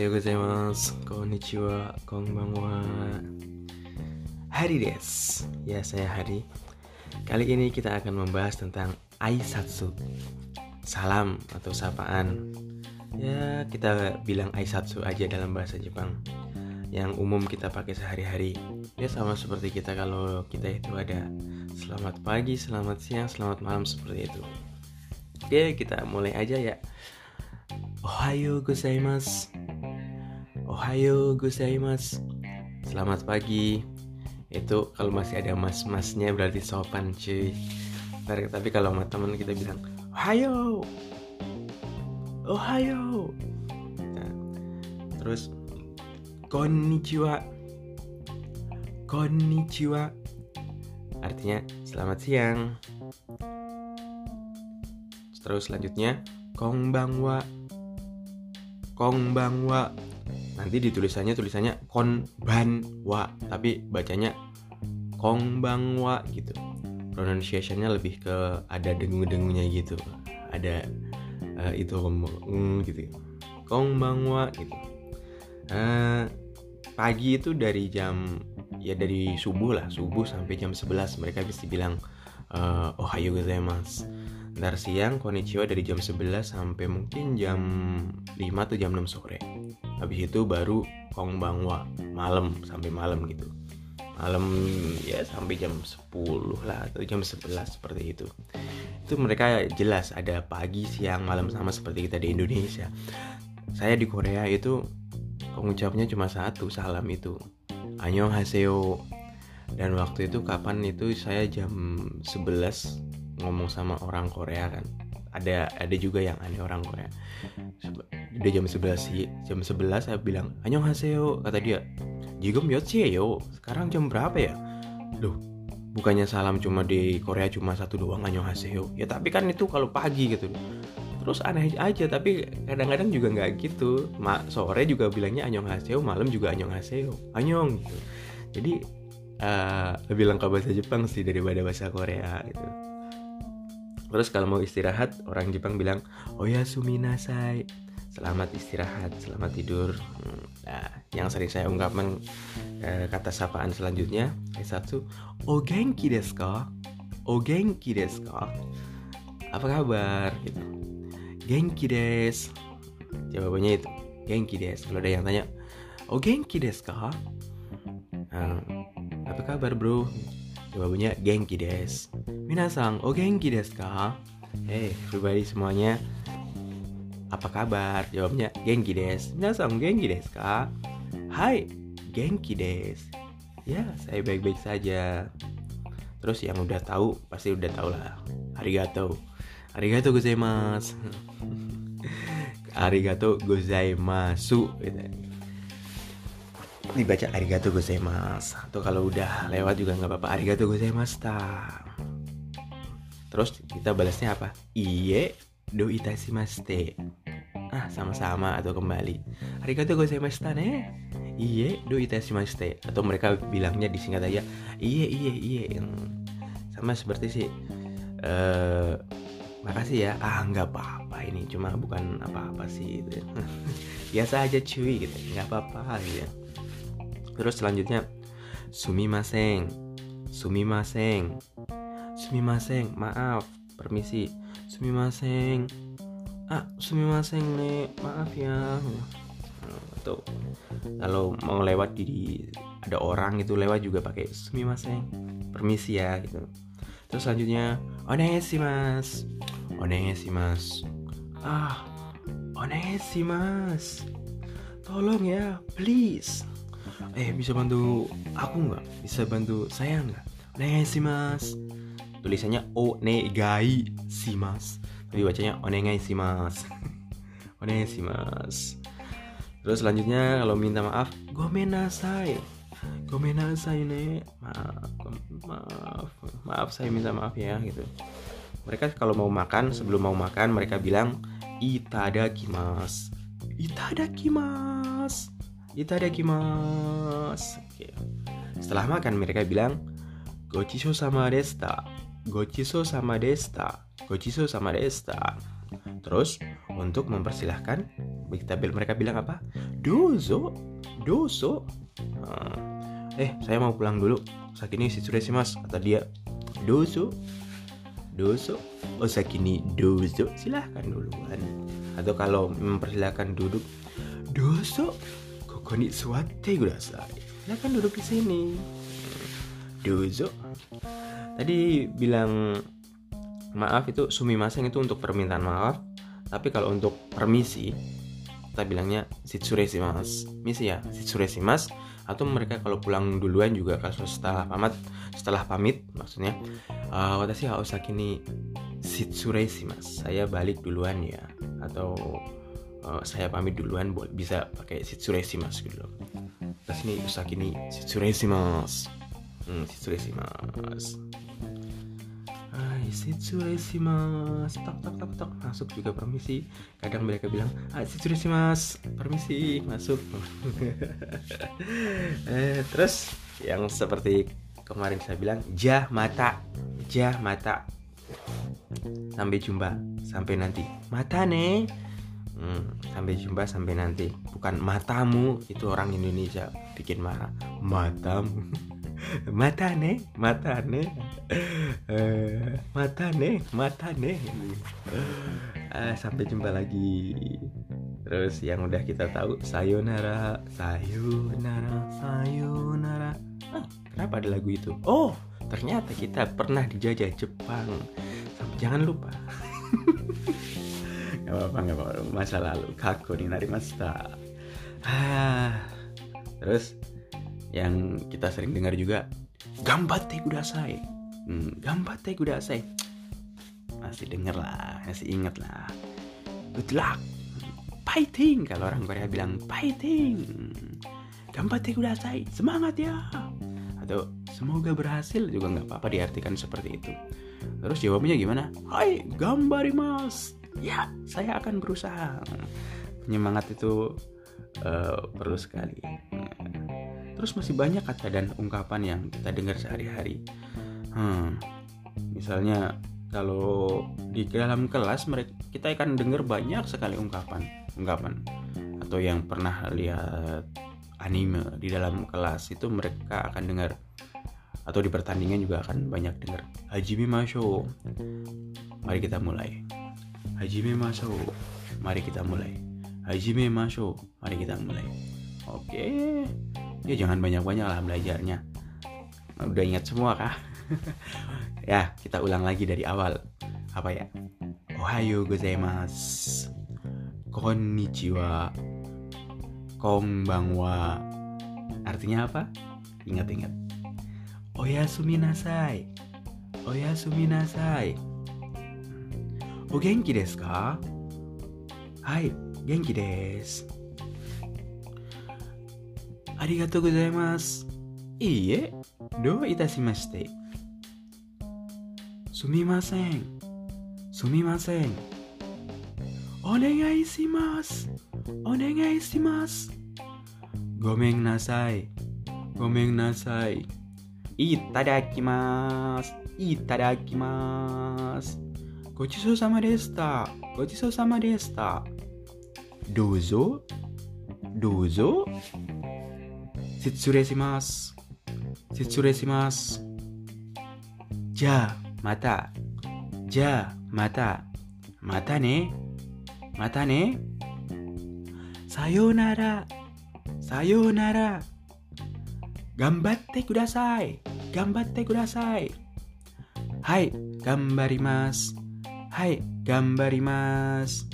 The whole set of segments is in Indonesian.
Ayo gozaimasu, konnichiwa, konbanwa Hari des Ya saya Hari. Kali ini kita akan membahas tentang Aisatsu. Salam atau sapaan. Ya kita bilang Aisatsu aja dalam bahasa Jepang. Yang umum kita pakai sehari-hari. Ya sama seperti kita kalau kita itu ada Selamat pagi, selamat siang, selamat malam seperti itu. Oke kita mulai aja ya. Ohayo gozaimasu Ohayo gozaimasu. Selamat pagi. Itu kalau masih ada mas-masnya berarti sopan cuy. Ntar, Tapi kalau sama temen kita bilang Ohayo! Ohayo. Nah, Terus Konnichiwa. Konnichiwa. Artinya selamat siang. Terus selanjutnya Konbanwa. Konbanwa Nanti di tulisannya Konbanwa Tapi bacanya Konbanwa gitu. Pronunciationnya lebih ke ada dengung-dengungnya gitu. Ada uh, itu mm, gitu. Konbanwa gitu. Uh, Pagi itu dari jam Ya dari subuh lah Subuh sampai jam 11 Mereka bisa bilang uh, Ohayo gozaimasu Ntar siang konnichiwa dari jam 11 sampai mungkin jam 5 atau jam 6 sore Habis itu baru kongbangwa malam sampai malam gitu. Malam ya sampai jam 10 lah atau jam 11 seperti itu. Itu mereka jelas ada pagi, siang, malam sama seperti kita di Indonesia. Saya di Korea itu pengucapnya cuma satu salam itu. Annyeonghaseyo dan waktu itu kapan itu saya jam 11 ngomong sama orang Korea kan. Ada ada juga yang aneh orang Korea udah jam 11 sih jam 11 saya bilang annyeonghaseyo kata dia. Jigo yo sekarang jam berapa ya? Loh bukannya salam cuma di Korea cuma satu doang annyeonghaseyo. Ya tapi kan itu kalau pagi gitu. Terus aneh aja tapi kadang-kadang juga nggak gitu. Ma, sore juga bilangnya annyeonghaseyo malam juga annyeonghaseyo annyeong gitu. Jadi uh, lebih lengkap bahasa Jepang sih daripada bahasa Korea gitu. Terus kalau mau istirahat, orang Jepang bilang, "Oh ya suminasai." Selamat istirahat, selamat tidur. Nah, yang sering saya ungkapkan eh, kata sapaan selanjutnya, satu, "O genki desu ka?" "O genki desu ka?" Apa kabar gitu. Genki desu. Jawabannya itu, genki desu. Kalau ada yang tanya, "O genki desu ka?" Nah, apa kabar, Bro? Jawabannya genki des. Minasang, o genki desu ka? Hey, pribadi semuanya. Apa kabar? Jawabnya genki des. Minasang, genki desu ka? Hai, genki des. Ya, saya baik-baik saja. Terus yang udah tahu pasti udah tahu lah. Arigato. Arigato gozaimasu. Arigato gozaimasu gitu dibaca arigato gozaimasu atau kalau udah lewat juga nggak apa-apa arigato gozaimasu terus kita balasnya apa iye do itashimashite ah sama-sama atau kembali. Arigato gozaimasu ne. Iye do itashimashite atau mereka bilangnya disingkat aja iye iye iye. Sama seperti sih uh, makasih ya. Ah nggak apa-apa ini cuma bukan apa-apa sih gitu. biasa aja cuy gitu. Nggak apa-apa gitu ya. Terus selanjutnya Sumimaseng Sumimaseng Sumimaseng Maaf Permisi Sumimaseng Ah Sumimaseng nih Maaf ya. Tuh Kalau mau lewat di Ada orang itu lewat juga pakai Sumimaseng Permisi ya gitu. Terus selanjutnya Onesimas Onesimas Ah Onesimas Tolong ya Please. Eh bisa bantu aku nggak? Bisa bantu saya nggak? Onegai si mas tulisannya onegai si mas tapi bacanya onegai si mas onegai si mas terus selanjutnya kalau minta maaf gomenasai. Gomenasai ne. Maaf maaf. Maaf saya minta maaf ya gitu. Mereka kalau mau makan sebelum mau makan mereka bilang itadakimasu. Itadakimasu. Itadakimasu. Oke. Setelah makan mereka bilang gochiso sama desta. Gochiso sama desta. Gochiso sama desta. Terus untuk mempersilahkan kita mereka bilang apa? Dozo, dozo. Uh, eh, saya mau pulang dulu. Sakini sih mas kata dia. Dozo, dozo. Oh sakini dozo. Silahkan duluan. Atau kalau mempersilahkan duduk, dozo. Kokoni suate kudasai. Silahkan duduk di sini. Dozo. Tadi bilang maaf itu sumimasen itu untuk permintaan maaf. Tapi kalau untuk permisi kita bilangnya mas misi ya mas atau mereka kalau pulang duluan juga kalau setelah pamit setelah pamit maksudnya uh, watashi wa osaki ni mas saya balik duluan ya. Atau uh, saya pamit duluan bisa pakai mas gitu loh. Terus ini osaki ni mas hmm, mas Sitsure mas tak tak tak tak masuk juga permisi kadang mereka bilang ah mas permisi masuk eh, terus yang seperti kemarin saya bilang jah mata jah mata sampai jumpa sampai nanti mata nih hmm, sampai jumpa sampai nanti bukan matamu itu orang Indonesia bikin marah matamu mata nih mata nih uh, mata nih mata nih uh, sampai jumpa lagi. Terus yang udah kita tahu sayonara sayonara sayonara. Ah, kenapa ada lagu itu? Oh ternyata kita pernah dijajah Jepang. Jangan lupa. Gak apa-apa gak apa-apa. Masa lalu kaku nih nari masta ah terus yang kita sering dengar juga gambatte kudasai hmm, gambatte kudasai masih denger lah masih inget lah. Good luck. Fighting kalau orang Korea bilang fighting gambatte kudasai semangat ya. Atau semoga berhasil. Juga nggak apa-apa diartikan seperti itu. Terus jawabnya gimana? Hai gambari mas ya saya akan berusaha. Penyemangat itu uh, perlu sekali Terus masih banyak kata dan ungkapan yang kita dengar sehari-hari. Hmm, misalnya kalau di dalam kelas mereka kita akan dengar banyak sekali ungkapan, ungkapan atau yang pernah lihat anime di dalam kelas itu mereka akan dengar atau di pertandingan juga akan banyak dengar Hajime Masho. Mari kita mulai. Hajime Masho. Mari kita mulai. Hajime Masho. Mari kita mulai. Oke. Ya jangan banyak-banyak lah belajarnya. Udah ingat semua kah? Ya kita ulang lagi dari awal. Apa ya? Ohayo gozaimasu. Konnichiwa. Konbanwa. Artinya apa? Ingat-ingat. Oyasumi nasai. Oyasumi nasai. O genki desu ka? Hai, genki desu ありがとうございます。いいえ、どういたしまして。すみません。すみません。お願いします。お願いします。ごめんなさい。ごめんなさい。いただきます。いただきます。ごちそうさまでした。ごちそうさまでした。どうぞ。どうぞ。失礼します。失礼します。じゃあ、また。じゃあ、また。またね。またね。さようなら。さようなら。頑張ってください。頑張ってください。はい、頑張ります。はい、頑張ります。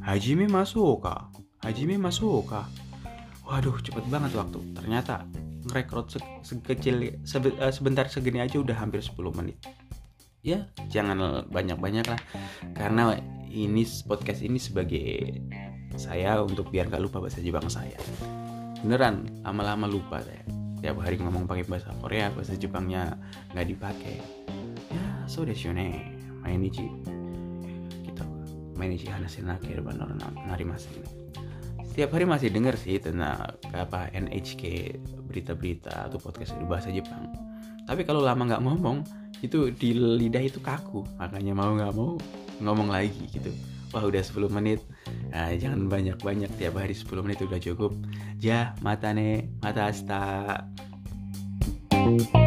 始めましょうか。始めましょうか。Waduh cepet banget waktu. Ternyata ngerekrut se sekecil uh, sebentar segini aja udah hampir 10 menit. Ya jangan banyak-banyak lah. Karena ini podcast ini sebagai saya untuk biar gak lupa bahasa Jepang saya. Beneran lama-lama lupa saya. Tiap hari ngomong pakai bahasa Korea bahasa Jepangnya nggak dipakai. Ya so desu ne mainichi. Gitu. Mainichi hanashi nakeru narimasen setiap hari masih denger sih tentang apa NHK berita-berita atau podcast bahasa Jepang tapi kalau lama nggak ngomong itu di lidah itu kaku. Makanya mau nggak mau ngomong lagi gitu. Wah udah 10 menit. Nah, jangan banyak-banyak. Tiap hari 10 menit udah cukup. Ja mata nih mata asta. thank